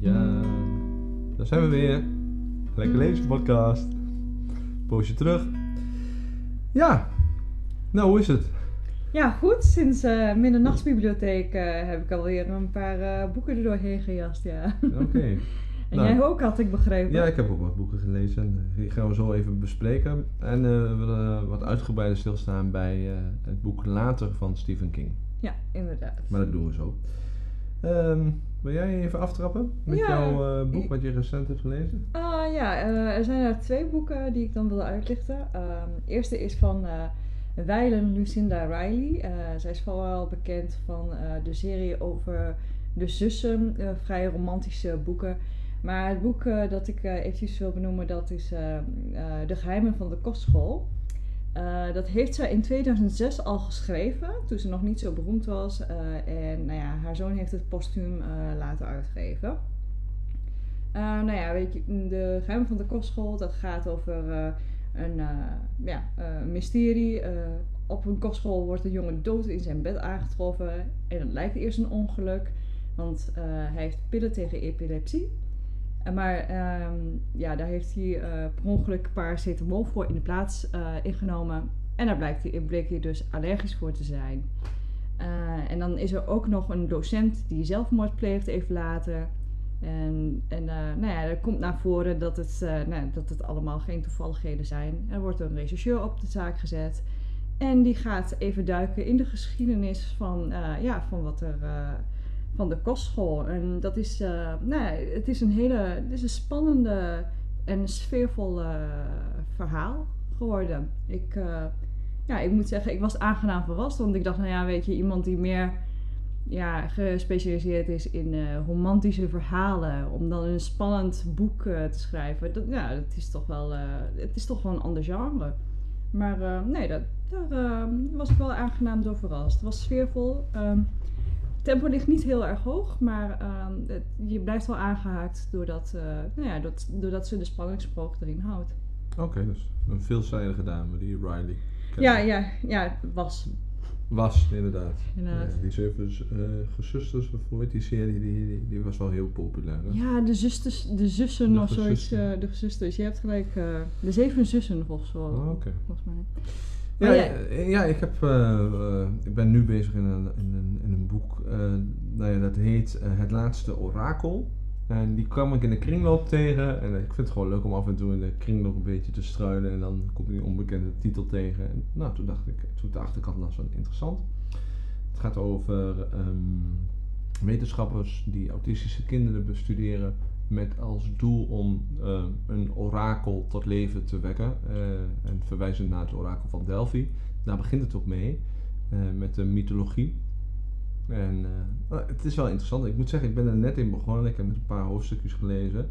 Ja, daar zijn we weer. Lekker lezen podcast. Poosje terug. Ja, nou hoe is het? Ja, goed. Sinds uh, Middernachtsbibliotheek uh, heb ik alweer een paar uh, boeken er doorheen gejast, ja. Oké. en nou, jij ook, had ik begrepen. Ja, ik heb ook wat boeken gelezen. Die gaan we zo even bespreken. En we willen wat uitgebreider stilstaan bij het boek Later van Stephen King. Ja, inderdaad. Maar dat doen we zo. Um, wil jij even aftrappen met jouw uh, boek wat je recent hebt gelezen? Uh, ja, uh, er zijn er twee boeken die ik dan wil uitlichten. Um, de eerste is van Weilen Lucinda Riley. zij is vooral bekend van de serie over de zussen, vrij romantische boeken. Maar het boek dat ik eventjes wil benoemen, dat is De Geheimen van de Kostschool. Uh, dat heeft zij in 2006 al geschreven, toen ze nog niet zo beroemd was. Uh, en nou ja, haar zoon heeft het postuum uh, laten uitgeven. nou ja, weet je, de geheim van de kostschool, dat gaat over een ja, mysterie. op een kostschool wordt een jongen dood in zijn bed aangetroffen. En dat lijkt eerst een ongeluk, want hij heeft pillen tegen epilepsie. Maar ehm, ja, daar heeft hij uh, per ongeluk paracetamol voor in de plaats uh, ingenomen. En daar blijkt hij, bleek hij dus allergisch voor te zijn. Uh, en dan is er ook nog een docent die zelfmoord pleegt even later. En, en nou ja, er komt naar voren dat het, nou, dat het allemaal geen toevalligheden zijn. Er wordt een rechercheur op de zaak gezet. En die gaat even duiken in de geschiedenis van, ja, van wat er van de kostschool. En dat is, uh, nou, het is een hele, het is een spannende en sfeervol verhaal geworden. Ik, uh, ja, ik moet zeggen, ik was aangenaam verrast, want ik dacht, nou ja, weet je, iemand die meer ja, gespecialiseerd is in romantische verhalen, om dan een spannend boek te schrijven, dat, ja, dat is toch wel, het is toch wel een ander genre. Maar nee, dat, daar was ik wel aangenaam door verrast. Het was sfeervol. Um, tempo ligt niet heel erg hoog, maar uh, het, je blijft wel aangehaakt doordat, uh, nou ja, dat, doordat ze de spanningssprook erin houdt. Oké, okay, dus een veelzijdige dame, die Riley. Ja, ja, ja, was. Was, inderdaad. inderdaad. Ja, die zeven uh, gezusters, of hoe heet die serie, die, die, die, was wel heel populair. Hè? Ja, de, zusters, de zussen de of zoiets. Uh, de zusters, je hebt gelijk. De zeven zussen volgens, wel, oh, okay. volgens mij. Ja, ja, ja, ik, heb, uh, ik ben nu bezig in een, in een, in een boek. Uh, nou ja, dat heet Het Laatste Orakel. En die kwam ik in de kringloop tegen. En ik vind het gewoon leuk om af en toe in de kringloop een beetje te struinen. En dan kom ik een onbekende titel tegen. En nou, toen dacht ik, toen dacht ik, dat was wel interessant. Het gaat over um, wetenschappers die autistische kinderen bestuderen met als doel om uh, een orakel tot leven te wekken. Uh, en verwijzend naar het orakel van Delphi. Daar begint het ook mee, uh, met de mythologie. En oh, het is wel interessant. Ik moet zeggen, ik ben er net in begonnen. Ik heb een paar hoofdstukjes gelezen.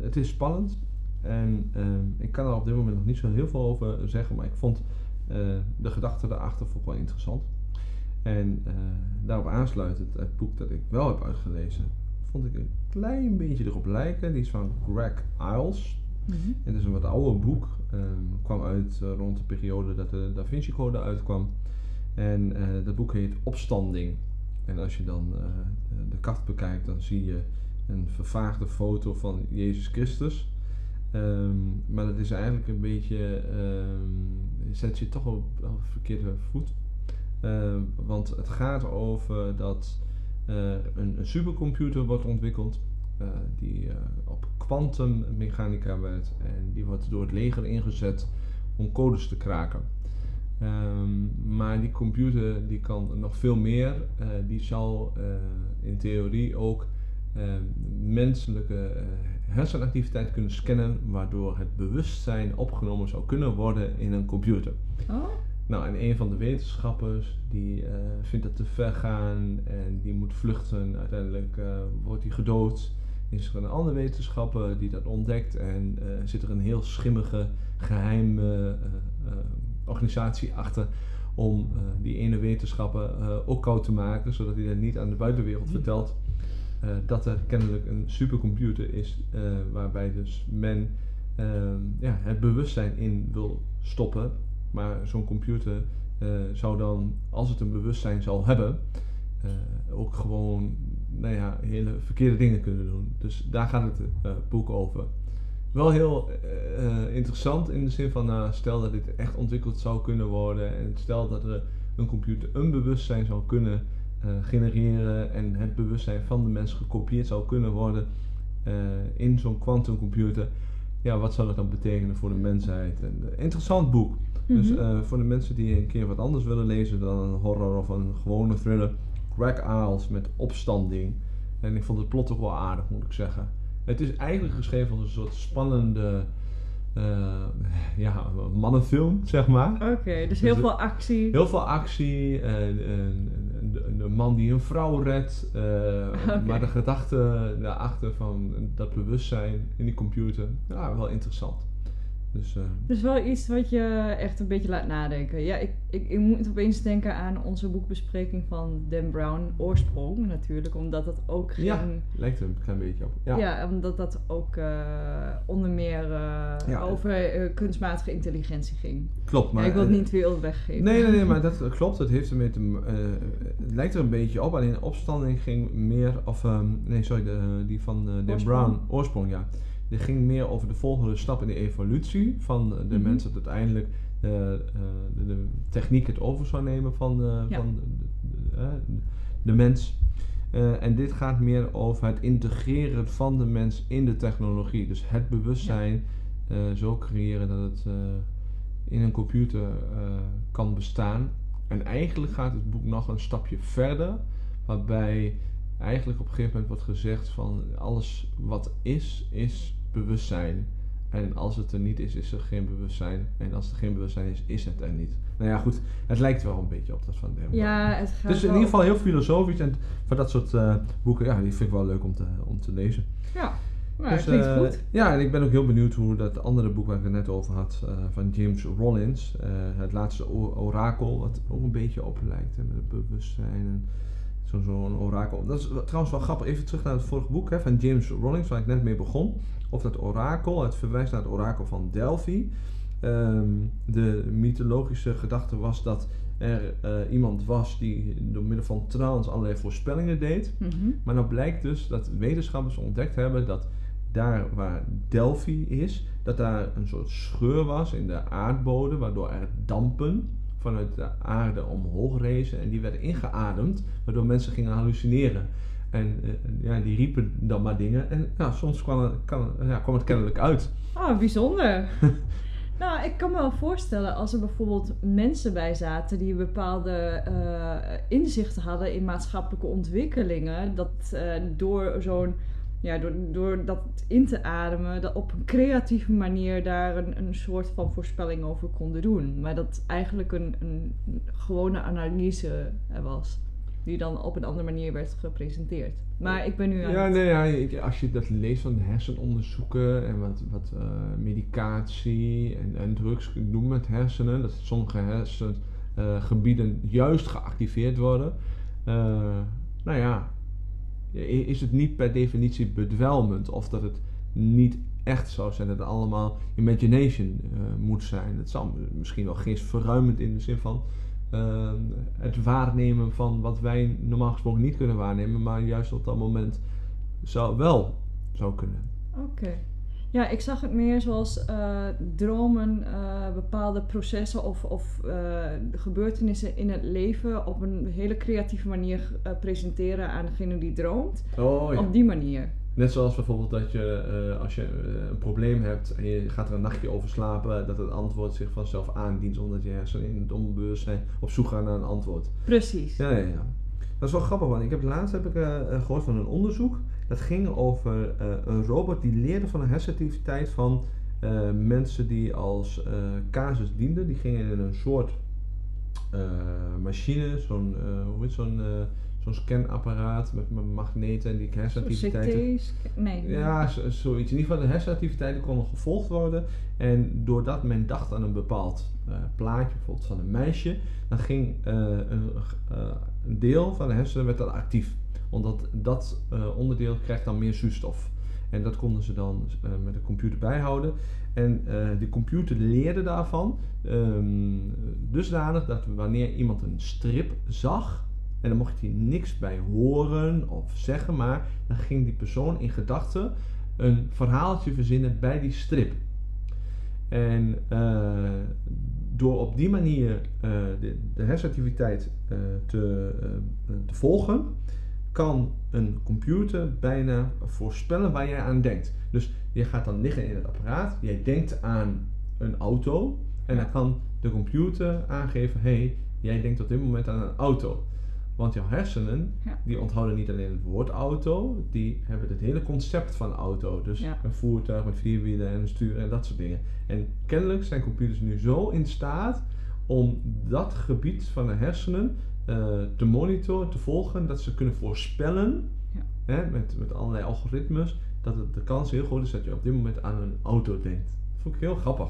het is spannend. En ik kan er op dit moment nog niet zo heel veel over zeggen. Maar ik vond de gedachte daarachter wel interessant. En daarop aansluitend het boek dat ik wel heb uitgelezen vond ik een klein beetje erop lijken. Die is van Greg Iles. Mm -hmm. Het is een wat ouder boek. Um, kwam uit uh, rond de periode dat de Da Vinci Code uitkwam. En uh, dat boek heet Opstanding. En als je dan uh, de kaft bekijkt, dan zie je een vervaagde foto van Jezus Christus. Um, maar dat is eigenlijk een beetje, um, zet je toch op, op verkeerde voet. want het gaat over dat een, een, supercomputer wordt ontwikkeld uh, die uh, op kwantummechanica werkt en die wordt door het leger ingezet om codes te kraken. Um, maar die computer die kan nog veel meer. die zal in theorie ook menselijke hersenactiviteit kunnen scannen, waardoor het bewustzijn opgenomen zou kunnen worden in een computer. Oh? Nou, en een van de wetenschappers die uh, vindt dat te ver gaan en die moet vluchten. Uiteindelijk uh, wordt hij gedood. Is er een andere wetenschapper die dat ontdekt en uh, zit er een heel schimmige geheime organisatie achter om die ene wetenschapper ook koud te maken, zodat hij dat niet aan de buitenwereld vertelt. dat er kennelijk een supercomputer is waarbij dus men ja, het bewustzijn in wil stoppen maar zo'n computer uh, zou dan, als het een bewustzijn zal hebben, uh, ook gewoon nou ja, hele verkeerde dingen kunnen doen. Dus daar gaat het uh, boek over. Wel heel interessant in de zin van, nou, stel dat dit echt ontwikkeld zou kunnen worden en stel dat er een computer een bewustzijn zou kunnen genereren en het bewustzijn van de mens gekopieerd zou kunnen worden in zo'n quantumcomputer. Ja, wat zou dat dan betekenen voor de mensheid? Interessant boek. Dus mhm. voor de mensen die een keer wat anders willen lezen dan een horror of een gewone thriller, Greg Isles met Opstanding. En ik vond het plot toch wel aardig, moet ik zeggen. Het is eigenlijk geschreven als een soort spannende uh, ja, mannenfilm, zeg maar. Oké, dus heel dus veel actie. Heel veel actie. een, een, man die een vrouw redt. Uh, Maar de gedachte daarachter van dat bewustzijn in die computer, ja, wel interessant. Dus, uh, dus wel iets wat je echt een beetje laat nadenken. Ja, ik, ik, ik moet opeens denken aan onze boekbespreking van Dan Brown, Oorsprong natuurlijk, omdat dat ook ging... Ja, lijkt er een klein beetje op. Ja, ja omdat dat ook uh, onder meer uh, over kunstmatige intelligentie ging. Klopt, maar... Ja, ik wil het niet weer weggeven. Nee, nee, nee, maar dat klopt. Het, heeft ermee te, het lijkt er een beetje op, alleen de opstanding ging meer, of um, nee, sorry, de, die van Dan Brown, Oorsprong, ja dit ging meer over de volgende stap in de evolutie van de mm mensen dat uiteindelijk uh, de, de, techniek het over zou nemen van, van de, de mens. en dit gaat meer over het integreren van de mens in de technologie. Dus het bewustzijn zo creëren dat het in een computer kan bestaan. En eigenlijk gaat het boek nog een stapje verder, waarbij eigenlijk op een gegeven moment wordt gezegd van alles wat is, is bewustzijn. En als het er niet is, is er geen bewustzijn. En als er geen bewustzijn is, is het er niet. Nou ja, goed. Het lijkt wel een beetje op dat van Dem. Ja, het gaat Dus in ieder geval heel filosofisch. En van dat soort uh, boeken, ja, die vind ik wel leuk om te, om te lezen. Ja, nou, dus, klinkt uh, goed. Ja, en ik ben ook heel benieuwd hoe dat andere boek waar ik het net over had, uh, van James Rollins. het laatste orakel, wat ook een beetje op lijkt. Hè, met het bewustzijn en zo'n zo orakel. Dat is trouwens wel grappig. Even terug naar het vorige boek hè, van James Rollins, waar ik net mee begon of dat orakel, het verwijst naar het orakel van Delphi. Ehm, de mythologische gedachte was dat er uh, iemand was die door middel van trance allerlei voorspellingen deed. Mhm. Maar nou blijkt dus dat wetenschappers ontdekt hebben dat daar waar Delphi is, dat daar een soort scheur was in de aardbodem, waardoor er dampen vanuit de aarde omhoog rezen en die werden ingeademd, waardoor mensen gingen hallucineren. En uh, ja, die riepen dan maar dingen. En ja, soms kwam het, kan, ja, kwam het kennelijk uit. Ah, bijzonder. nou, ik kan me wel voorstellen als er bijvoorbeeld mensen bij zaten die bepaalde uh, inzichten hadden in maatschappelijke ontwikkelingen. Dat uh, door zo'n ja, door, door dat in te ademen, dat op een creatieve manier daar een, een soort van voorspelling over konden doen. Maar dat eigenlijk een, een gewone analyse was die dan op een andere manier werd gepresenteerd. Maar ik ben nu aan Ja, nee, ja, als je dat leest van hersenonderzoeken en wat, wat uh, medicatie en, en drugs doen met hersenen, dat sommige hersengebieden uh, juist geactiveerd worden. Uh, nou ja, is het niet per definitie bedwelmend of dat het niet echt zou zijn, dat het allemaal imagination moet zijn. Het zal misschien wel geestverruimend in de zin van uh, het waarnemen van wat wij normaal gesproken niet kunnen waarnemen, maar juist op dat moment zou wel zou kunnen. Oké. Ja, ik zag het meer zoals uh, dromen uh, bepaalde processen of, of uh, gebeurtenissen in het leven op een hele creatieve manier presenteren aan degene die droomt. Oh, ja. Op die manier. Net zoals bijvoorbeeld dat je als je een probleem hebt en je gaat er een nachtje over slapen, dat het antwoord zich vanzelf aandient omdat je hersenen in het onbewustzijn op zoek gaan naar een antwoord. Precies. Ja, ja, ja. Dat is wel grappig, want ik heb laatst heb ik, gehoord van een onderzoek. Dat ging over een robot die leerde van de hersenactiviteit van mensen die als casus dienden. Die gingen in een soort machine, zo'n, hoe heet zo'n zo'n scanapparaat met magneten en die hersenactiviteiten. Nee. Ja, zoiets. In ieder geval de hersenactiviteiten konden gevolgd worden. En doordat men dacht aan een bepaald uh, plaatje, bijvoorbeeld van een meisje, dan ging uh, een, uh, een, deel van de hersenen werd dan actief. Omdat dat onderdeel krijgt dan meer zuurstof. En dat konden ze dan met de computer bijhouden. En de computer leerde daarvan um, dusdanig dat wanneer iemand een strip zag, En dan mocht hij niks bij horen of zeggen, maar dan ging die persoon in gedachten een verhaaltje verzinnen bij die strip. En uh, door op die manier uh, de, de hersenactiviteit uh, te, te volgen, kan een computer bijna voorspellen waar jij aan denkt. Dus je gaat dan liggen in het apparaat, jij denkt aan een auto en dan kan de computer aangeven: hey, jij denkt op dit moment aan een auto. Want jouw hersenen, Ja. die onthouden niet alleen het woord auto, die hebben het hele concept van auto. Dus Ja. een voertuig met vier wielen en een stuur en dat soort dingen. En kennelijk zijn computers nu zo in staat om dat gebied van de hersenen te monitoren, te volgen, dat ze kunnen voorspellen Ja. hè, met, met allerlei algoritmes, dat het, de kans heel groot is dat je op dit moment aan een auto denkt. Dat vond ik heel grappig.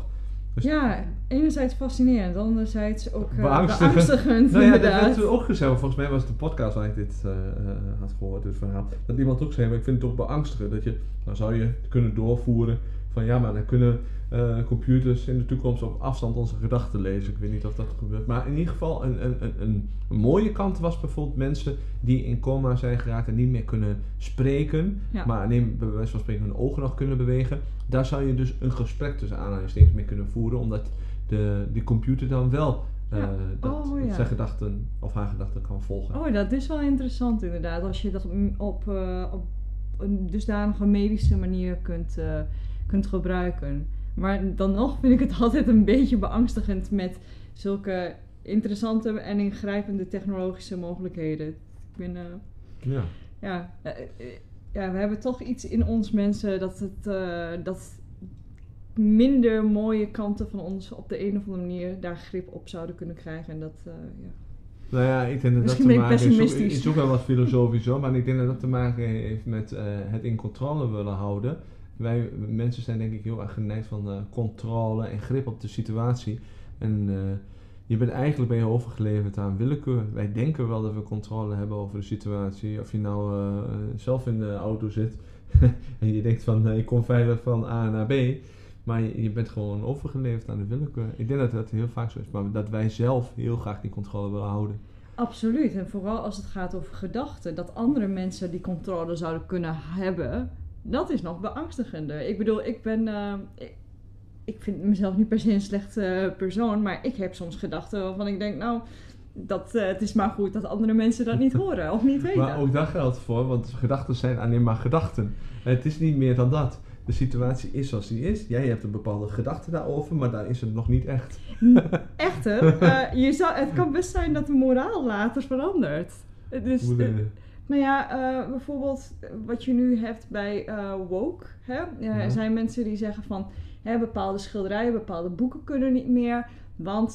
Dus- Ja, enerzijds fascinerend, anderzijds ook eh, Beangstigend. beangstigend, Nou ja, dat werd ook gezegd. Volgens mij was het de podcast waar ik dit eh, eh, had gehoord, dit verhaal. Dat iemand ook zei, maar ik vind het toch beangstigend. Dat je, dan zou je kunnen doorvoeren van ja, maar dan kunnen eh, computers in de toekomst op afstand onze gedachten lezen. Ik weet niet of dat gebeurt. Maar in ieder geval, een, een, een, een, mooie kant was bijvoorbeeld mensen die in coma zijn geraakt en niet meer kunnen spreken. Ja. Maar alleen bij wijze van spreken hun ogen nog kunnen bewegen. Daar zou je dus een gesprek tussen aanhalingstekens mee kunnen voeren. Omdat de, die computer dan wel eh, Ja. dat Oh, ja. zijn gedachten of haar gedachten kan volgen. Oh, dat is wel interessant inderdaad. Als je dat op, op, eh, op een dusdanige medische manier kunt, kunt gebruiken. Maar dan nog vind ik het altijd een beetje beangstigend met zulke interessante en ingrijpende technologische mogelijkheden. Ik ben, eh, Ja. ja, eh, eh, ja, we hebben toch iets in ons mensen dat het dat minder mooie kanten van ons op de een of andere manier daar grip op zouden kunnen krijgen. En dat, ja. Nou ja, ik denk dat Misschien dat te ik maken heeft. Het is ook wel wat filosofisch hoor, maar ik denk dat dat te maken heeft met het in controle willen houden. Wij mensen zijn denk ik heel erg geneigd van eh, controle en grip op de situatie. En eh, je bent eigenlijk ben je overgeleverd aan willekeur. Wij denken wel dat we controle hebben over de situatie. Of je nou eh, zelf in de auto zit en je denkt van ik kom veilig van A naar B. Maar je, je bent gewoon overgeleverd aan de willekeur. Ik denk dat dat heel vaak zo is. Maar dat wij zelf heel graag die controle willen houden. Absoluut. En vooral als het gaat over gedachten, dat andere mensen die controle zouden kunnen hebben, dat is nog beangstigender. Ik bedoel, ik ben. eh, ik, ik vind mezelf niet per se een slechte eh, persoon, maar ik heb soms gedachten waarvan ik denk, nou, dat, eh, het is maar goed dat andere mensen dat niet horen of niet weten. Maar ook daar geldt voor, want gedachten zijn alleen maar gedachten. Het is niet meer dan dat. De situatie is zoals die is. Jij hebt een bepaalde gedachte daarover, maar daar is het nog niet echt. Echter, eh, je zou, het kan best zijn dat de moraal later verandert. Dus, Nou ja, eh, bijvoorbeeld eh, wat je nu hebt bij eh, woke. Hè? Ja. Er zijn mensen die zeggen van hè, bepaalde schilderijen, bepaalde boeken kunnen niet meer. Want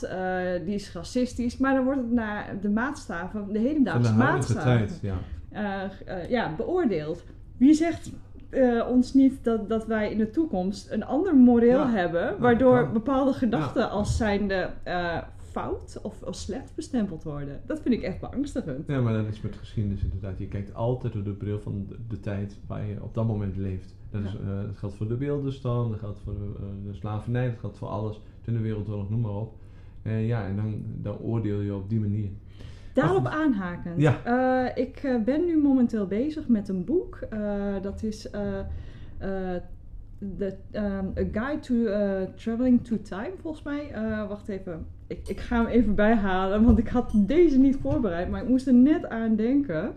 die is racistisch. Maar dan wordt het naar de maatstaven, de hedendaagse maatstaven, tijd, ja. ja, beoordeeld. Wie zegt ons niet dat, dat wij in de toekomst een ander moreel Ja. hebben, waardoor bepaalde gedachten als zijnde fout of als slecht bestempeld worden? Dat vind ik echt beangstigend. Ja, maar dat is met geschiedenis inderdaad. Je kijkt altijd door de bril van de, de tijd waar je op dat moment leeft. Dat, is, dat geldt voor de beeldenstand, dat geldt voor de, eh, de slavernij, dat geldt voor alles. Tweede Wereldoorlog, noem maar op. Eh, ja, en dan, dan oordeel je op die manier. Daarop aanhakend. Ja. Eh, ik ben nu momenteel bezig met een boek. Dat is de, ehm, A Guide to eh, Traveling to Time, volgens mij. Eh, wacht even. Ik, ik ga hem even bijhalen, want ik had deze niet voorbereid. Maar ik moest er net aan denken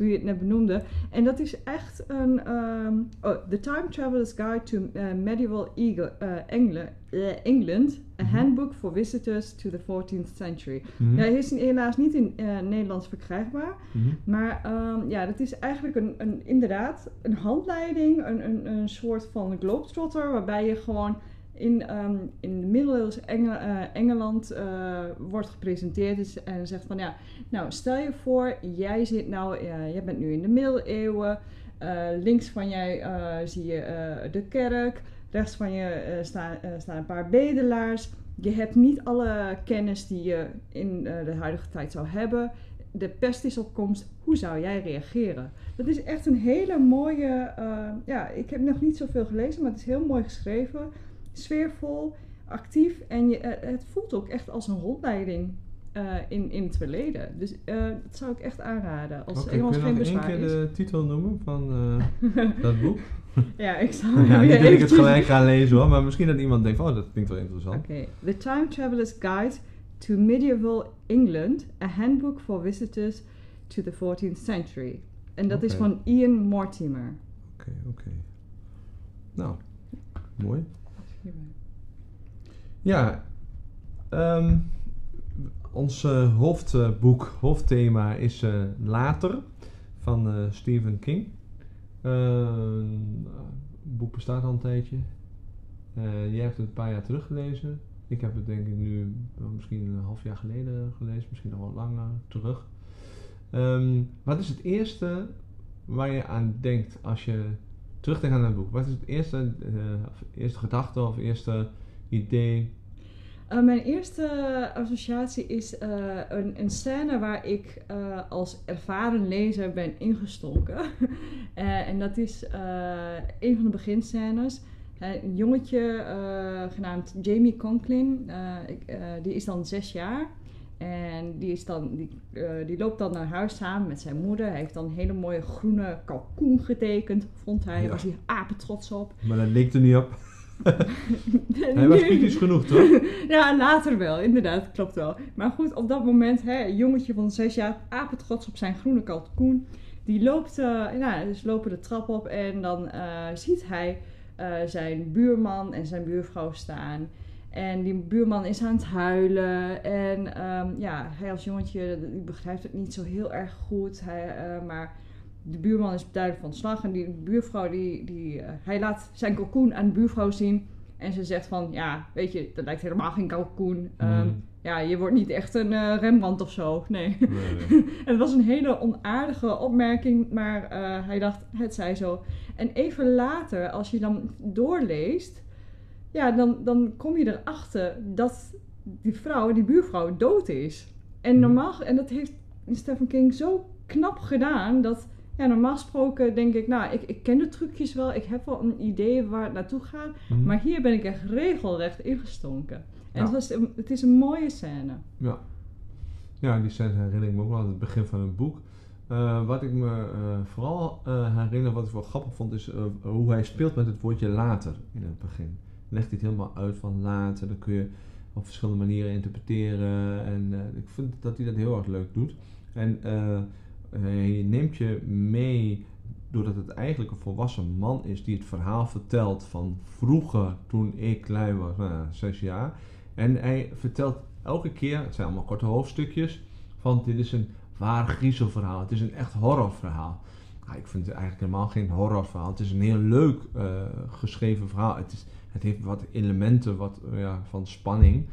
toen je het net benoemde. En dat is echt een... ehm, oh, The Time Traveler's Guide to eh, Medieval Eagle, eh, Engla- eh, England. A Mhm. Handbook for Visitors to the 14th Century. Ja, hij is helaas niet in Nederlands verkrijgbaar. Mhm. Maar ehm, ja, dat is eigenlijk een, een, inderdaad een handleiding, een, een, een soort van globetrotter, waarbij je gewoon in, ehm, in de middeleeuws eh, Engeland eh, wordt gepresenteerd is en zegt van ja, nou stel je voor, jij zit nou, eh, jij bent nu in de middeleeuwen, links van jij zie je de kerk, rechts van je staan, staan een paar bedelaars. Je hebt niet alle kennis die je in de huidige tijd zou hebben. De pest is op komst. Hoe zou jij reageren? Dat is echt een hele mooie. ja, ik heb nog niet zoveel gelezen, maar het is heel mooi geschreven. Sfeervol, actief en je, eh, het voelt ook echt als een rondleiding. eh, in, in het verleden. Dus eh, dat zou ik echt aanraden. Als kun je geen bezwaar keer is. de titel noemen van dat boek? ja, ik zal ja, niet dat ik het gelijk ga lezen hoor, maar misschien dat iemand denkt, oh dat klinkt wel interessant. Oké, The Time Traveler's Guide to Medieval England, a handbook for visitors to the 14th century. En dat is van Ian Mortimer. Oké, oké. Nou, mooi. Ja, ehm, ons eh, hoofdboek, hoofdthema is eh, Later van eh, Stephen King. Eh, het boek bestaat al een tijdje. Jij hebt het een paar jaar terug gelezen. Ik heb het denk ik nu misschien een half jaar geleden gelezen, misschien nog wel langer terug. Ehm, wat is het eerste waar je aan denkt als je terugdenkt aan het boek? Wat is het eerste, eh, eerste gedachte of eerste idee? Uh, mijn eerste associatie is uh, een, een scène waar ik als ervaren lezer ben ingestonken. uh, en dat is een van de beginscènes. een jongetje genaamd Jamie Conklin, ik, die is dan zes jaar. En die, is dan, die, die loopt dan naar huis samen met zijn moeder. Hij heeft dan een hele mooie groene kalkoen getekend, vond hij. Daar Ja. was hij apen trots op. Maar dat leek er niet op. Hij was kritisch genoeg, toch? ja, later wel, inderdaad, klopt wel. Maar goed, op dat moment, hè, een jongetje van zes jaar, apen trots op zijn groene kalkoen. Die loopt, eh nou, dus lopen de trap op en dan eh, ziet hij eh, zijn buurman en zijn buurvrouw staan. En die buurman is aan het huilen. En ehm, ja, hij als jongetje die begrijpt het niet zo heel erg goed. Hij, eh, maar de buurman is duidelijk van slag. En die buurvrouw, die, die, eh, hij laat zijn kalkoen aan de buurvrouw zien. En ze zegt van, ja, weet je, dat lijkt helemaal geen kalkoen. Ehm, Mm. Ja, je wordt niet echt een eh, Rembrandt of zo. Nee. Nee, nee. En het was een hele onaardige opmerking, maar hij dacht, het zij zo. En even later, als je dan doorleest, ja, dan, dan kom je erachter dat die vrouw, die buurvrouw, dood is. En Mhm. normaal, en dat heeft Stephen King zo knap gedaan, dat, ja, normaal gesproken denk ik, nou, ik, ik ken de trucjes wel, ik heb wel een idee waar het naartoe gaat, Mhm. maar hier ben ik echt regelrecht ingestonken. En Ja. het, was, het is een mooie scène. Ja. Ja, die scène herinner ik me ook wel aan het begin van het boek. Eh, wat ik me eh, vooral eh, herinner, wat ik wel grappig vond, is hoe hij speelt met het woordje later in het begin. Legt hij het helemaal uit van later, dat kun je op verschillende manieren interpreteren. En eh, ik vind dat hij dat heel erg leuk doet. En eh, hij neemt je mee, doordat het eigenlijk een volwassen man is die het verhaal vertelt van vroeger toen ik klein was, nou, zes jaar. En hij vertelt elke keer, het zijn allemaal korte hoofdstukjes, van dit is een waar griezelverhaal. Het is een echt horrorverhaal. Ik vind het eigenlijk helemaal geen horrorverhaal. Het is een heel leuk eh, geschreven verhaal. Het, is, het heeft wat elementen wat, eh, ja, van spanning.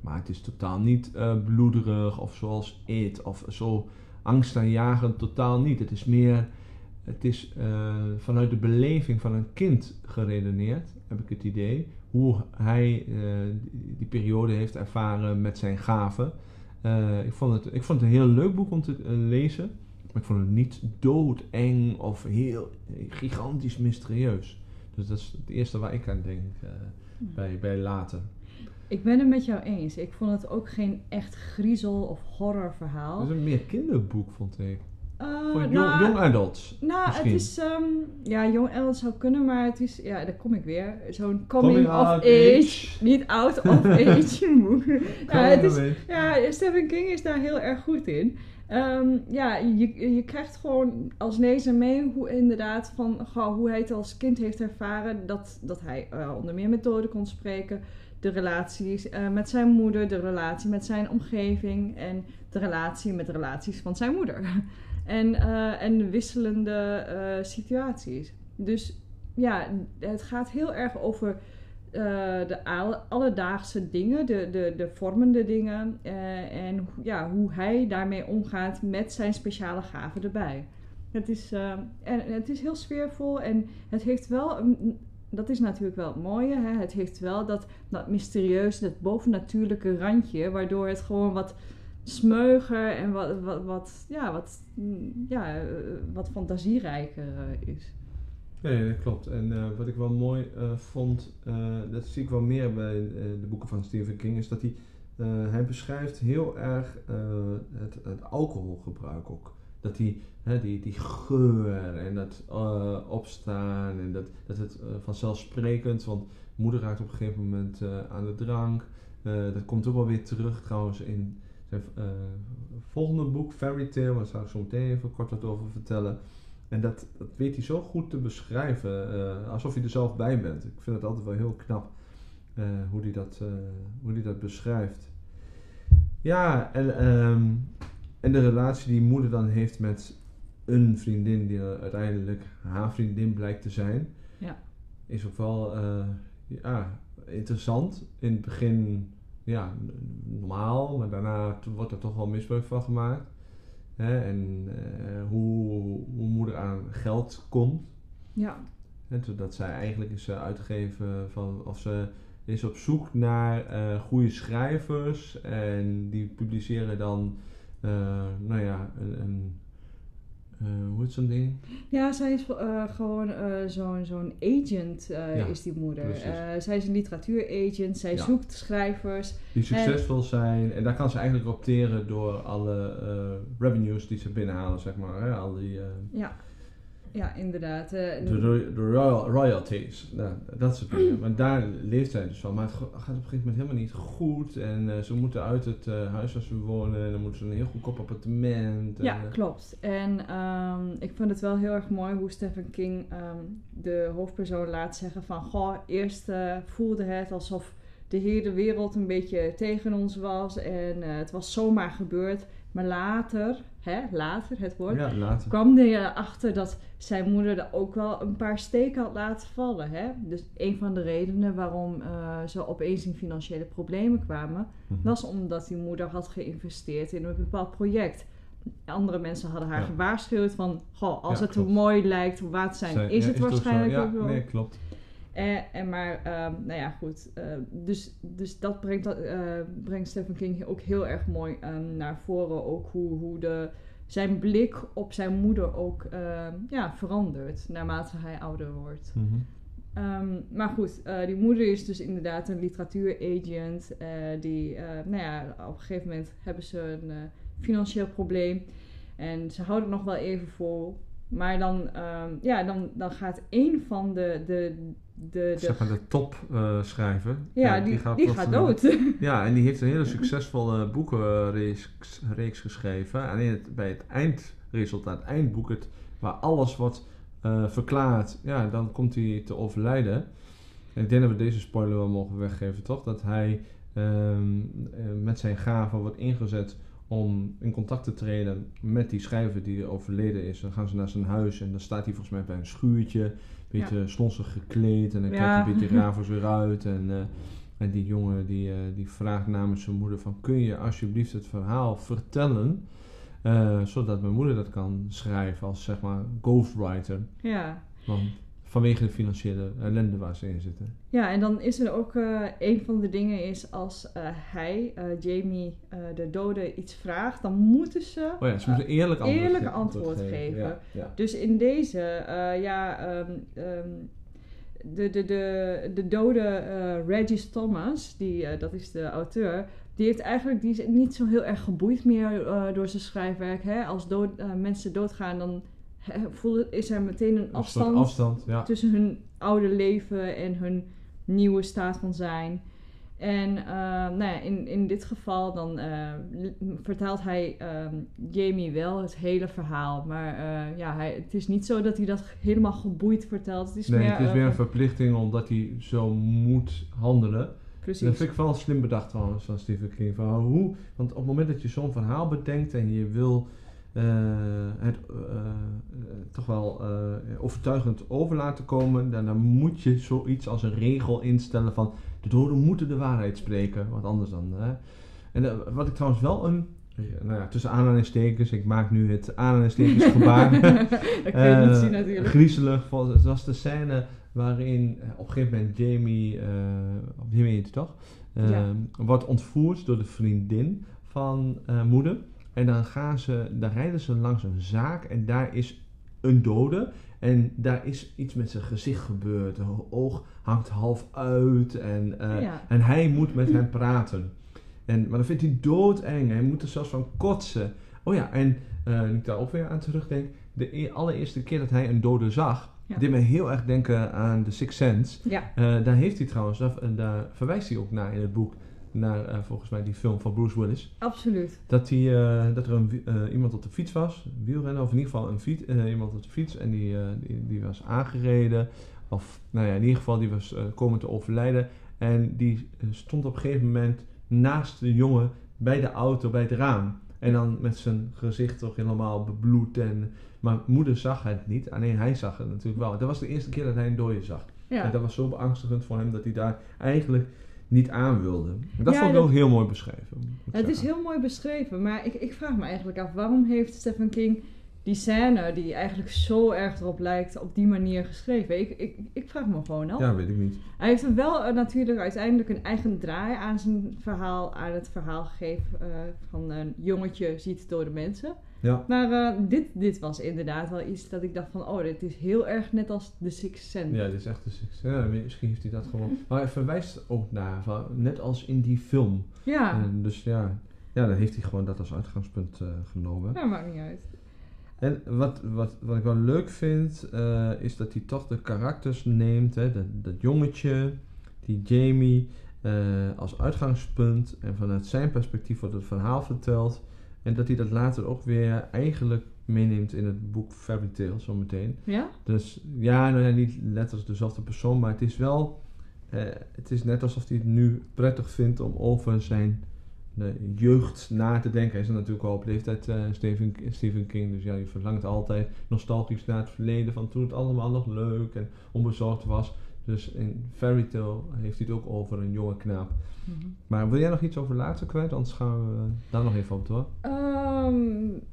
Maar het is totaal niet eh, bloederig of zoals It of zo angstaanjagend. Totaal niet. Het is meer, het is vanuit de beleving van een kind geredeneerd, heb ik het idee. Hoe hij die, periode heeft ervaren met zijn gaven. Ik, vond het, ik vond het een heel leuk boek om te lezen. Maar ik vond het niet doodeng of heel gigantisch mysterieus. Dus dat is het eerste waar ik aan denk eh, bij, bij later. Ik ben het met jou eens. Ik vond het ook geen echt griezel- of horrorverhaal. Het is een meer kinderboek, vond ik. Eh, Voor jong, nou, young adults. nou, misschien. het is... ehm, ja, jong adult zou kunnen, maar het is... Ja, daar kom ik weer. Zo'n coming, Coming of age. age. Niet out of age boek. ja, het is, ja, Stephen King is daar heel erg goed in. Ehm, ja, je, je krijgt gewoon als lezer mee hoe inderdaad van goh, hoe hij het als kind heeft ervaren. Dat, dat hij eh, onder meer met doden kon spreken. De relaties eh, met zijn moeder, de relatie met zijn omgeving en de relatie met de relaties van zijn moeder. En, eh, en de wisselende situaties. Dus ja, het gaat heel erg over eh, de alle- alledaagse dingen, de, de, de vormende dingen. eh, en ja, hoe hij daarmee omgaat met zijn speciale gaven erbij. Het is, eh, en het is heel sfeervol en het heeft wel, dat is natuurlijk wel het mooie, hè? het heeft wel dat, dat mysterieuze, dat bovennatuurlijke randje, waardoor het gewoon wat smeuger en wat, wat, wat, ja, wat, ja, wat fantasierijker is. Nee, dat klopt. En eh, wat ik wel mooi eh, vond, eh, dat zie ik wel meer bij de boeken van Stephen King, is dat hij hij beschrijft heel erg het, het alcoholgebruik ook. Dat die, hè, die, die geur en dat opstaan en dat, dat het vanzelfsprekend, want moeder raakt op een gegeven moment aan de drank. Dat komt ook wel weer terug trouwens in zijn volgende boek, Fairy Tale, daar zal ik zo meteen even kort wat over vertellen. En dat, dat weet hij zo goed te beschrijven, eh, alsof je er zelf bij bent. Ik vind het altijd wel heel knap eh, hoe hij dat, eh, hoe die dat beschrijft. Ja, en, ehm, en de relatie die moeder dan heeft met een vriendin die uiteindelijk haar vriendin blijkt te zijn, Ja. is ook wel ja, interessant. In het begin ja, normaal, maar daarna wordt er toch wel misbruik van gemaakt. Hè? En eh, hoe, hoe moeder aan geld komt. Ja, Hè, zodat zij eigenlijk is eh, uitgegeven van of ze is op zoek naar eh, goede schrijvers en die publiceren dan, nou ja, een, een eh, hoe heet zo'n ding? ja zij is eh, gewoon eh, zo'n zo'n agent, Ja, is die moeder. zij is een literatuuragent, zij Ja. zoekt schrijvers. Die succesvol zijn en daar kan ze eigenlijk opteren door alle revenues die ze binnenhalen, zeg maar. Hè? Al die, Ja, ja inderdaad. eh, de, ro- de royal, royalties, nou, dat soort dingen. Maar daar leeft zij dus van. Maar het gaat op een gegeven moment helemaal niet goed. En eh, ze moeten uit het eh, huis waar ze wonen. En dan moeten ze een heel goedkoop appartement. En, Ja, klopt. En ehm, ik vind het wel heel erg mooi hoe Stephen King ehm, de hoofdpersoon laat zeggen van... Goh, eerst voelde het alsof de hele wereld een beetje tegen ons was en het was zomaar gebeurd. Maar later, hè, later het woord, ja, later. kwam hij erachter dat zijn moeder er ook wel een paar steken had laten vallen. Hè? Dus een van de redenen waarom eh, ze opeens in financiële problemen kwamen, Mhm. was omdat die moeder had geïnvesteerd in een bepaald project. Andere mensen hadden haar Ja. gewaarschuwd van, goh, als Ja, het te klopt. mooi lijkt om waar te zijn, Zij- is het waarschijnlijk ook wel. Nee, klopt. En, en maar, ehm, nou ja, goed. eh, dus, dus dat brengt, eh, brengt Stephen King ook heel erg mooi ehm, naar voren. Ook hoe, hoe de, zijn blik op zijn moeder ook ehm, ja, verandert naarmate hij ouder wordt. Mhm. Maar goed, eh, die moeder is dus inderdaad een literatuuragent. eh die, eh, nou ja, op een gegeven moment hebben ze een eh, financieel probleem. En ze houden het nog wel even vol. Maar dan, ja, dan, dan gaat een van de, de, de, de Zeg maar de topschrijver. ja, die, die, gaat, plotseling- dood. Ja, en die heeft een hele succesvolle boekenreeks reeks geschreven. Alleen het, bij het eindresultaat, eindboek, het, waar alles wordt eh, verklaard, ja, dan komt hij te overlijden. En ik denk dat we deze spoiler wel mogen weggeven, toch? Dat hij ehm, eh, met zijn gaven wordt ingezet om in contact te treden met die schrijver die overleden is. Dan gaan ze naar zijn huis en dan staat hij volgens mij bij een schuurtje, een beetje slonsig gekleed en dan Ja. kijkt een beetje raar voor zich uit. En, eh, en die jongen die, eh, die vraagt namens zijn moeder van... kun je alsjeblieft het verhaal vertellen... eh, zodat mijn moeder dat kan schrijven als zeg maar ghostwriter. ja. Want vanwege de financiële ellende waar ze in zitten. ja, en dan is er ook eh, een van de dingen is als eh, hij, eh, Jamie, eh, de dode iets vraagt, dan moeten ze Oh ja, ze moeten eerlijk antwoord, eerlijk ge- antwoord geven. Ja, ja. Dus in deze, eh, ja, ehm, ehm, de, de, de, de dode eh, Regis Thomas, die, eh, dat is de auteur, die heeft eigenlijk die is niet zo heel erg geboeid meer eh, door zijn schrijfwerk. Hè? Als dood, eh, mensen doodgaan, dan voelt, is er meteen een afstand afstand, ja. tussen hun oude leven en hun nieuwe staat van zijn. En eh, nou ja, in, in dit geval dan eh, vertelt hij ehm, Jamie wel het hele verhaal. Maar eh, ja, hij, het is niet zo dat hij dat helemaal geboeid vertelt. Het is Nee, meer, het is weer een van- verplichting omdat hij zo moet handelen. Precies. Dat vind ik wel slim bedacht trouwens van Stephen King. Van hoe, want op het moment dat je zo'n verhaal bedenkt en je wil het eh, eh, toch wel eh, overtuigend over laten komen, dan, dan moet je zoiets als een regel instellen van de doden moeten de waarheid spreken. Wat anders dan. Hè? En eh, wat ik trouwens wel een, nou ja, tussen aanhalingstekens, ik maak nu het aanhalingstekens gebaar. dat kun je niet Eh, zien natuurlijk. Griezelig. Het was de scène waarin eh, op een gegeven moment Jamie, eh op Jamie heet toch, Eh, Ja. wordt ontvoerd door de vriendin van eh, moeder. En dan gaan ze, dan rijden ze langs een zaak en daar is een dode. En daar is iets met zijn gezicht gebeurd. Een oog hangt half uit en, eh, Ja. en hij moet met hem praten. En, maar dan vindt hij doodeng. Hij moet er zelfs van kotsen. Oh ja, en uh, ik daar ook weer aan terugdenk. De e- allereerste keer dat hij een dode zag, Ja. dit me heel erg denken aan The Sixth Sense. Ja, Eh, daar heeft hij trouwens, daar, daar verwijst hij ook naar in het boek, naar eh, volgens mij die film van Bruce Willis. absoluut. Dat, die, eh, dat er een, eh, iemand op de fiets was, wielrenner, of in ieder geval een fiets, iemand op de fiets, en die, die, die was aangereden. Of nou ja, in ieder geval, die was komen te overlijden. En die stond op een gegeven moment naast de jongen bij de auto, bij het raam. En dan met zijn gezicht toch helemaal bebloed. En, maar moeder zag het niet, alleen hij zag het natuurlijk wel. Dat was de eerste keer dat hij een dode zag. Ja. En dat was zo beangstigend voor hem dat hij daar eigenlijk niet aan wilde. Dat Ja, vond ik wel heel mooi beschreven. Het is heel mooi beschreven, maar ik, ik vraag me eigenlijk af, waarom heeft Stephen King die scène, die eigenlijk zo erg erop lijkt, op die manier geschreven? Ik, ik, ik vraag me gewoon af. Ja, weet ik niet. Hij heeft er wel eh, natuurlijk uiteindelijk een eigen draai aan zijn verhaal, aan het verhaal gegeven eh, van een jongetje ziet dode mensen. Ja. Maar eh, dit, dit was inderdaad wel iets dat ik dacht van, oh, dit is heel erg net als The Sixth Sense. Ja, dit is echt een succes. Ja, misschien heeft hij dat gewoon. Maar hij verwijst ook naar, van, net als in die film. Ja, En dus ja, ja, dan heeft hij gewoon dat als uitgangspunt eh, genomen. dat maakt niet uit. En wat, wat, wat ik wel leuk vind, eh, is dat hij toch de karakters neemt. Hè, dat, dat jongetje, die Jamie, als uitgangspunt. En vanuit zijn perspectief wordt het verhaal verteld. En dat hij dat later ook weer eigenlijk meeneemt in het boek Fairy Tale, zometeen. Ja? Dus ja, nou ja, niet letterlijk dezelfde persoon, maar het is wel. eh, het is net alsof hij het nu prettig vindt om over zijn eh, jeugd na te denken. Hij is natuurlijk al op leeftijd eh, Stephen, Stephen King, dus ja, je verlangt altijd nostalgisch naar het verleden van toen het allemaal nog leuk en onbezorgd was. Dus in Fairy Tale heeft hij het ook over een jonge knaap. Mhm. Maar wil jij nog iets over later kwijt? Anders gaan we daar nog even op door. Ehm,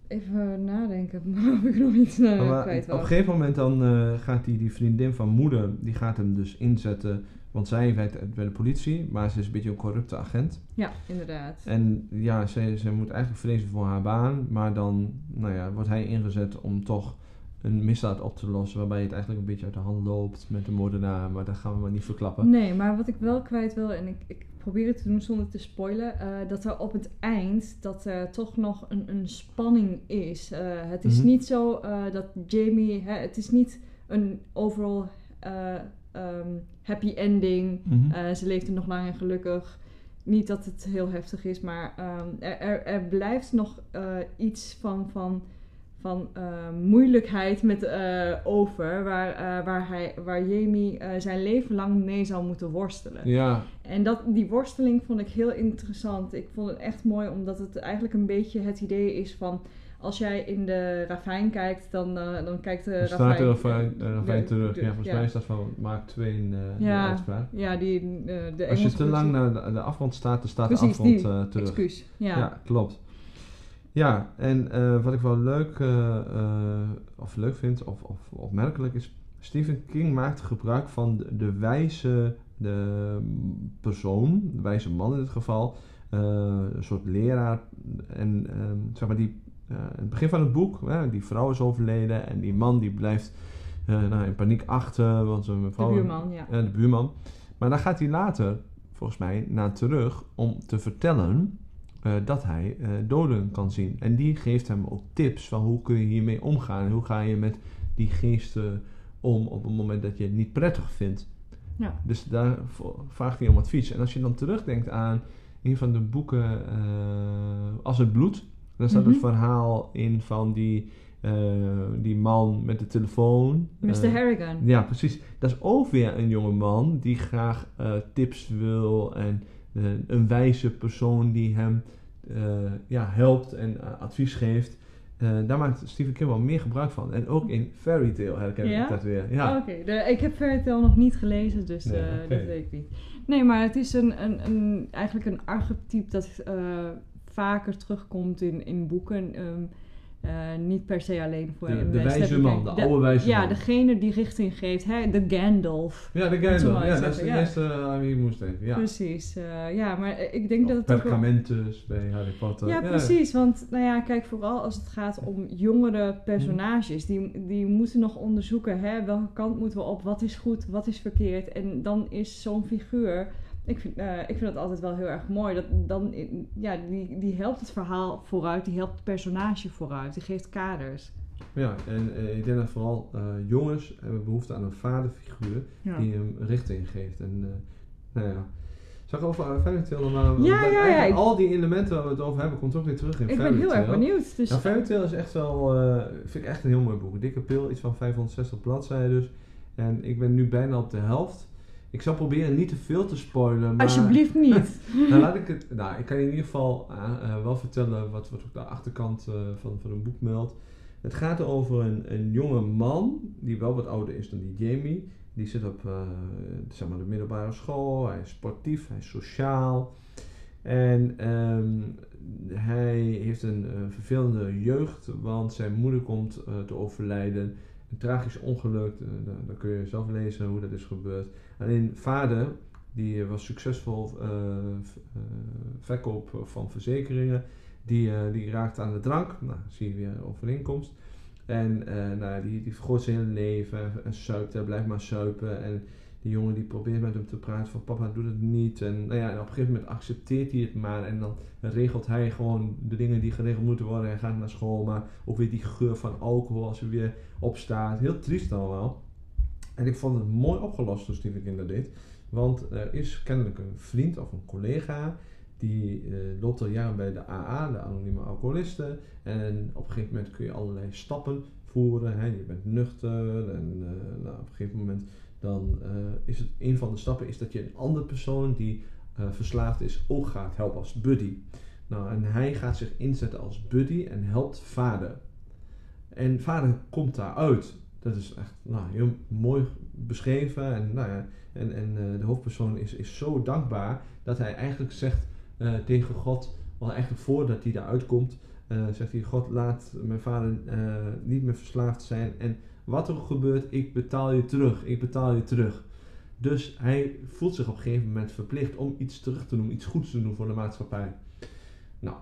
even nadenken of ik nog iets uh, Maar kwijt op een was. gegeven moment dan eh, gaat die, die vriendin van moeder, die gaat hem dus inzetten. Want zij werkt bij de politie, maar ze is een beetje een corrupte agent. Ja, inderdaad. En ja, ze, ze moet eigenlijk vrezen voor haar baan. Maar dan nou ja, wordt hij ingezet om toch een misdaad op te lossen. Waarbij het eigenlijk een beetje uit de hand loopt met de moordenaar. Maar dat gaan we maar niet verklappen. Nee, maar wat ik wel kwijt wil, en ik, ik probeer het te doen zonder te spoilen, eh, dat er op het eind dat er toch nog een, een spanning is. Eh, het is Mhm. niet zo eh, dat Jamie, hè, het is niet een overall eh, ehm, happy ending. Mhm. Ze leeft er nog lang en gelukkig. Niet dat het heel heftig is, maar ehm, er, er, er blijft nog iets van, van, van eh, moeilijkheid met, eh, over, waar, eh, waar, hij, waar Jamie zijn leven lang mee zal moeten worstelen. Ja, En dat, die worsteling vond ik heel interessant. Ik vond het echt mooi, omdat het eigenlijk een beetje het idee is van... Als jij in de ravijn kijkt, dan, dan kijkt de dan staat ravijn... Ravijn, uh, Ravijn de- terug. de- ja, volgens ja. mij is dat van Mark Twain eh de Ja. uitspraak. Ja, die, de Als je te lang naar de, de afgrond staat, dan staat Precies, de afgrond terug. Excuus. Ja. Ja. klopt. Ja, en eh, wat ik wel leuk, eh, eh, of leuk vind, of, of opmerkelijk is, Stephen King maakt gebruik van de, de wijze de persoon, de wijze man in dit geval, een soort leraar. En ehm, zeg maar die, in het begin van het boek, die vrouw is overleden en die man die blijft nou, in paniek achter, want zijn De mevrouw... buurman, ja. De buurman. Maar dan gaat hij later, volgens mij, naar terug om te vertellen eh, dat hij eh, doden kan zien. En die geeft hem ook tips van hoe kun je hiermee omgaan. En hoe ga je met die geesten om op het moment dat je het niet prettig vindt. Ja. Dus daar vraagt hij om advies. En als je dan terugdenkt aan een van de boeken eh, Als het bloed. Dan staat Mhm. het verhaal in van die, die man met de telefoon. Mr. Harrigan. ja, precies. Dat is ook weer een jonge man die graag tips wil en een wijze persoon die hem eh, ja, helpt en eh, advies geeft. Eh, daar maakt Stephen King wel meer gebruik van. En ook in Fairy Tale herken Ja? ik dat weer. Ja. Oké, ik heb Fairy Tail nog niet gelezen, dus Nee, eh, dat weet ik niet. Nee, maar het is een, een, een, eigenlijk een archetype dat eh, vaker terugkomt in, in boeken. ehm, eh, niet per se alleen voor De, de wijze man, de, oude wijze Ja, man. degene die richting geeft, hè, de Gandalf. ja, de Gandalf. Ja, dat is de ja. eerste aan wie je moest denken. Ja. Precies, eh, ja, maar eh, ik denk dat het wel- bij Harry Potter. Ja, precies. Want nou ja, kijk, vooral als het gaat om jongere personages, die, die moeten nog onderzoeken, hè, welke kant moeten we op, wat is goed, wat is verkeerd. En dan is zo'n figuur Ik vind, eh, ik vind dat altijd wel heel erg mooi. Dat, dan, ja, die, die helpt het verhaal vooruit, die helpt het personage vooruit, die geeft kaders. Ja, en eh, ik denk dat vooral eh, jongens hebben behoefte aan een vaderfiguur Ja. die hem richting geeft. En nou ja, zag ik over uh, Fairy Tail, maar Ja, ja, ja, al die elementen waar we het over hebben, komt ook weer terug in Ik ben heel erg benieuwd. Dus, Nou, Tail is echt wel, vind ik echt een heel mooi boek. Een dikke pil, iets van 560 bladzijden dus. En ik ben nu bijna op de helft. Ik zal proberen niet te veel te spoilen, maar... alsjeblieft niet. Nou, laat ik het. Nou, ik kan je in ieder geval eh, eh, wel vertellen wat, wat op de achterkant eh, van, van een boek meldt. Het gaat over een, een jonge man, die wel wat ouder is dan die Jamie. Die zit op zeg maar de middelbare school, hij is sportief, hij is sociaal. En ehm, hij heeft een vervelende jeugd, want zijn moeder komt te overlijden. Een tragisch ongeluk, eh, daar kun je zelf lezen hoe dat is gebeurd. Alleen vader, die was succesvol eh, verkoop van verzekeringen. Die, eh, die raakt aan de drank. Nou, zie je weer overeenkomst. En eh, nou, die, die vergooit zijn hele leven en suipt, hij blijft maar suipen. En die jongen die probeert met hem te praten van papa doe het niet. En, nou ja, en op een gegeven moment accepteert hij het maar. En dan regelt hij gewoon de dingen die geregeld moeten worden. Hij gaat naar school, maar ook weer die geur van alcohol als hij weer opstaat. Heel triest allemaal. En ik vond het mooi opgelost toen Stephen King dat deed. Want er is kennelijk een vriend of een collega die eh, loopt al jaren bij de AA, de anonieme alcoholisten. En op een gegeven moment kun je allerlei stappen voeren. Hè. Je bent nuchter en eh, nou, op een gegeven moment dan eh, is het een van de stappen is dat je een andere persoon die eh, verslaafd is ook gaat helpen als buddy. Nou, en hij gaat zich inzetten als buddy en helpt vader. En vader komt daaruit. Dat is echt nou, heel mooi beschreven. En, nou ja, en, en eh, de hoofdpersoon is, is zo dankbaar dat hij eigenlijk zegt tegen God, wel eigenlijk voordat hij daaruit komt, zegt hij: God, laat mijn vader niet meer verslaafd zijn. En wat er gebeurt, ik betaal je terug. Ik betaal je terug. Dus hij voelt zich op een gegeven moment verplicht om iets terug te doen, iets goeds te doen voor de maatschappij. Nou,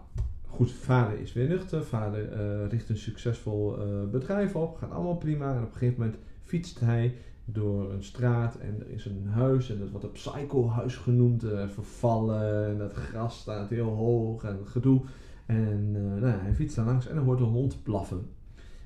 goed, vader is weer nuchter. Vader eh, richt een succesvol eh, bedrijf op. Gaat allemaal prima. En op een gegeven moment fietst hij door een straat en er is een huis. En dat wordt een psycho-huis genoemd. eh, vervallen. En dat gras staat heel hoog en gedoe. En nou, hij fietst daar langs en er hoort een hond blaffen.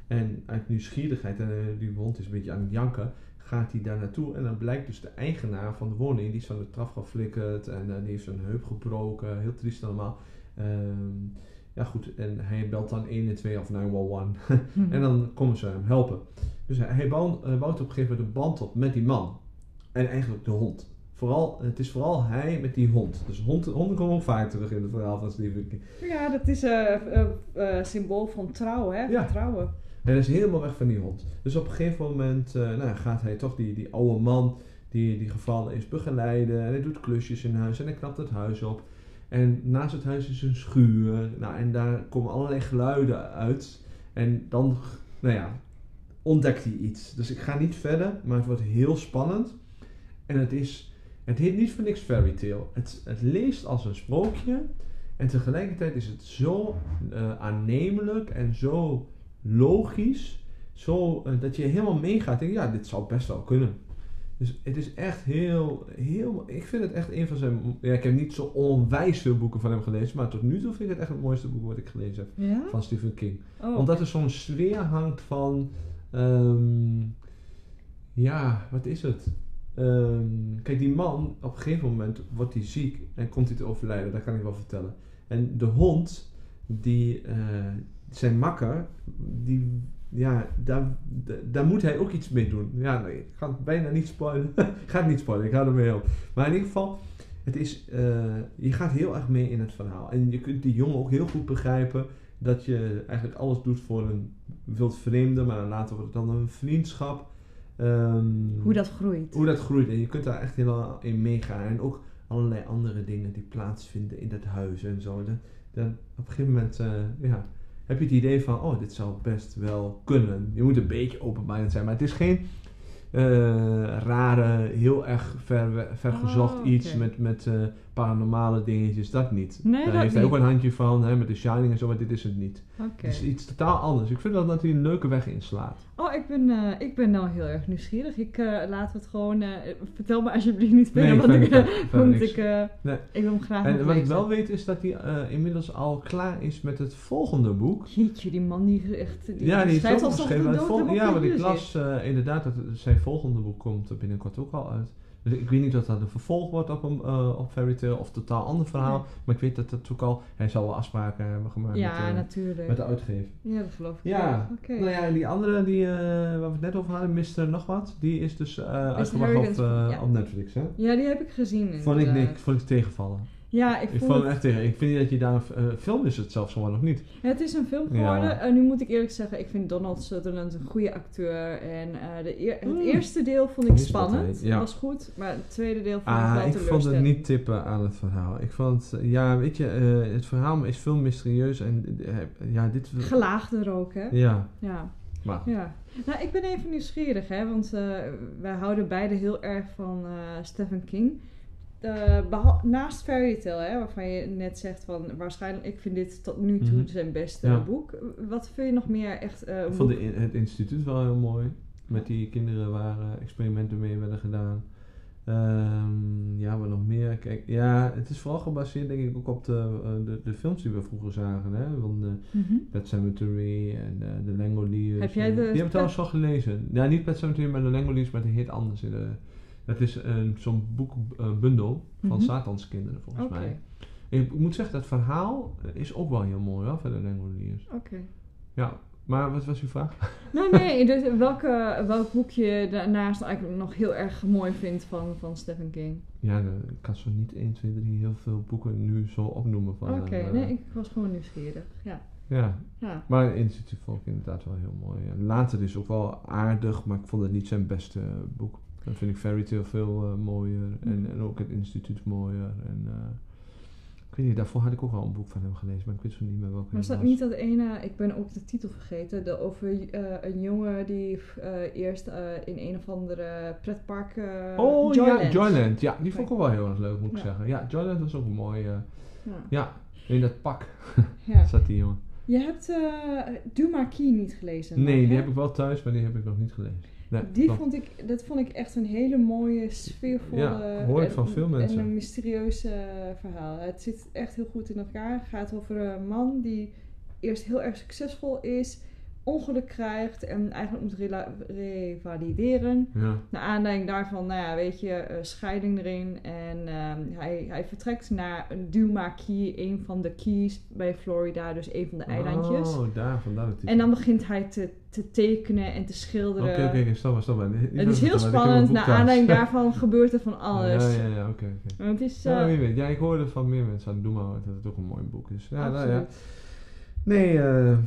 En uit nieuwsgierigheid, en eh, die hond is een beetje aan het janken, gaat hij daar naartoe. En dan blijkt dus de eigenaar van de woning, die is van de trap geflikkerd en eh, die heeft zijn heup gebroken. Heel triest allemaal. Ehm, ja goed, en hij belt dan 112 of 911. en dan komen ze hem helpen. Dus hij, hij bouwt, eh, bouwt op een gegeven moment een band op met die man. En eigenlijk de hond. Vooral, het is vooral hij met die hond. Dus hond, honden komen ook vaak terug in het verhaal van Stephen King. Ja, dat is een symbool van trouw, hè? Ja. Vertrouwen. Hij is helemaal weg van die hond. Dus op een gegeven moment eh, nou, gaat hij toch die, die oude man die, die gevallen is begeleiden. En hij doet klusjes in huis en hij knapt het huis op. En naast het huis is een schuur. Nou, en daar komen allerlei geluiden uit. En dan, nou ja, ontdekt hij iets. Dus ik ga niet verder, maar het wordt heel spannend. En het is, het heet niet voor niks fairy tale. Het, het leest als een sprookje. En tegelijkertijd is het zo eh, aannemelijk en zo logisch. Zo eh, dat je helemaal meegaat. En ja, dit zou best wel kunnen. Dus het is echt heel, heel. Ik vind het echt een van zijn. Ja, ik heb niet zo onwijs veel boeken van hem gelezen. Maar tot nu toe vind ik het echt het mooiste boek wat ik gelezen heb. Ja? Van Stephen King. Oh. Omdat er zo'n sfeer hangt van. ehm, ja, wat is het? Ehm, kijk, die man, op een gegeven moment wordt hij ziek en komt hij te overlijden, dat kan ik wel vertellen. En de hond, die, eh, zijn makker, die, ja, daar, da- daar moet hij ook iets mee doen. Ja, nee, ik ga het bijna niet spoilen. ik ga het niet spoilen, ik hou ermee op. Maar in ieder geval, het is, eh, je gaat heel erg mee in het verhaal. En je kunt die jongen ook heel goed begrijpen dat je eigenlijk alles doet voor een wild vreemde, maar later wordt het dan een vriendschap. Ehm, Hoe dat groeit. hoe dat groeit. En je kunt daar echt helemaal in meegaan. En ook allerlei andere dingen die plaatsvinden in dat huis en zo. Dan op een gegeven moment eh, ja, heb je het idee van, oh, dit zou best wel kunnen. Je moet een beetje open-minded zijn, maar het is geen... eh, rare, heel erg ver, vergezocht Oh, iets met, met eh, paranormale dingetjes, dat niet. Nee, Daar dat heeft hij niet. ook een handje van, hè, met de Shining en zo, maar dit is het niet. Het is iets totaal anders. Ik vind dat, dat hij een leuke weg inslaat. Oh, ik ben, eh, ik ben nou heel erg nieuwsgierig. Ik uh, laat het gewoon. Uh, vertel me alsjeblieft niet Nee, want ik, want ik, Nee. ik wil hem graag En wat ik wel weet is dat hij eh, inmiddels al klaar is met het volgende boek. Jeetje, die man die echt. Die ja, die schrijft geschreven. op ja, want ik las eh, inderdaad dat zijn volgende boek komt er binnenkort ook al uit. Dus ik weet niet of dat een vervolg wordt op, een, eh, op Fairy Tail of een totaal ander verhaal. Nee. Maar ik weet dat dat ook al... Hij zal wel afspraken hebben gemaakt Ja, met, eh, natuurlijk. met de uitgever. Ja, dat geloof ik. Ja, Oké. nou ja, en die andere die, eh, waar we het net over hadden, Mr. Nog Wat, die is dus uitgebracht op, ja. op Netflix. Hè? Ja, die heb ik gezien. Vond ik niks, vond ik tegenvallen. Ja, ik Ik vond het, echt tegen. Ik vind niet dat je daar een eh, film is het zelfs gewoon nog niet. het is een film Ja. geworden. En nu moet ik eerlijk zeggen, ik vind Donald Sutherland een goede acteur. En eh, de het Mm. eerste deel vond ik spannend. ja. was goed. Maar het tweede deel vond ik Ah, wel ik vond het niet tippen aan het verhaal. Ik vond, het, ja, weet je, eh, het verhaal is veel mysterieus en eh, ja, dit... Gelaagder ook, hè? Ja, Ja. maar Ja, nou ik ben even nieuwsgierig, hè, want eh, wij houden beide heel erg van eh, Stephen King. Eh, naast Fairy Tail, hè, waarvan je net zegt van waarschijnlijk, ik vind dit tot nu toe Mhm. zijn beste Ja. boek. Wat vind je nog meer echt een ik vond de het instituut wel heel mooi. Met die kinderen waar eh, experimenten mee werden gedaan. Ehm, ja, wat nog meer? Kijk, ja, het is vooral gebaseerd denk ik ook op de, de, de films die we vroeger zagen. Hè? Van de Mhm. Pet Cemetery en eh, de Langoliers. Heb jij de Die heb ik trouwens wel gelezen. Ja, niet Pet Cemetery, maar de Langoliers, maar de heet anders. In de, dat is een zo'n boekbundel van Mhm. Satanskinderen volgens Oké, mij. En ik moet zeggen, dat verhaal eh, is ook wel heel mooi hoor, van de Langoliers. oké. Ja, maar wat was uw vraag? Nou nee, dus welke, welk boek je daarnaast eigenlijk nog heel erg mooi vindt van, van Stephen King? Ja, ik kan zo niet 1, 2, 3 heel veel boeken nu zo opnoemen. van Oké, eh, nee, ik was gewoon nieuwsgierig. Ja, Ja, ja. maar instituut vond ik inderdaad wel heel mooi. Later is ook wel aardig, maar ik vond het niet zijn beste eh, boek. Dan vind ik Fairy Tail veel eh, mooier en, Mhm. en ook het instituut mooier. En, eh, ik weet niet, daarvoor had ik ook al een boek van hem gelezen, maar ik weet zo niet meer welke Maar is het dat was. niet dat ene, ik ben ook de titel vergeten, de, over eh, een jongen die eerst in een of andere pretpark. Oh Joyland. ja, Joyland. Ja, die vond ik ook wel heel erg leuk, moet ik Ja. zeggen. Ja, Joyland was ook een mooi. eh, Ja. ja, in dat pak Ja. zat die jongen. Je hebt Duma Key niet gelezen. Nee, die heb ik wel thuis, maar die heb ik nog niet gelezen. Nee, Die vond ik, dat vond ik echt een hele mooie, sfeervolle Ja, hoor ik en- van veel mensen. en een mysterieus eh, verhaal. Het zit echt heel goed in elkaar. Het gaat over een man die eerst heel erg succesvol is, ongeluk krijgt en eigenlijk moet revalideren. Ja. Naar aanleiding daarvan, nou ja, weet je, eh, scheiding erin. En ehm, hij, hij vertrekt naar een Duma Key, een van de keys bij Florida, dus een van de eilandjes. Oh, daar, vandaar dat die. En dan begint hij te, te tekenen en te schilderen. Oké, oké, oké, stop maar, stop Het is heel spannend. Naar aanleiding daarvan gebeurt er van alles. Ja, ja, ja, oké. Want het is... Ja, eh, wie weet. Ja, ik hoorde van meer mensen aan maar dat het ook een mooi boek is. Ja, nou ja. Nee, eh,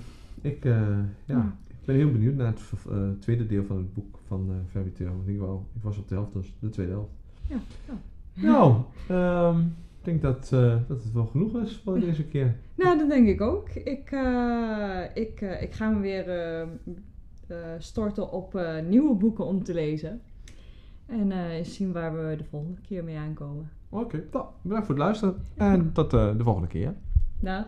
ik, eh, ja, Ja. ik ben heel benieuwd naar het eh, tweede deel van het boek van Fairy. Want ik, wel, ik was op de helft, dus de tweede helft. Ja, ja. Nou, ik denk dat, dat het wel genoeg is voor deze keer. Nou, dat denk ik ook. Ik, ik, ik ga me weer storten op nieuwe boeken om te lezen. En eh, zien waar we de volgende keer mee aankomen. Oké, nou, bedankt voor het luisteren. En tot de volgende keer. Dag.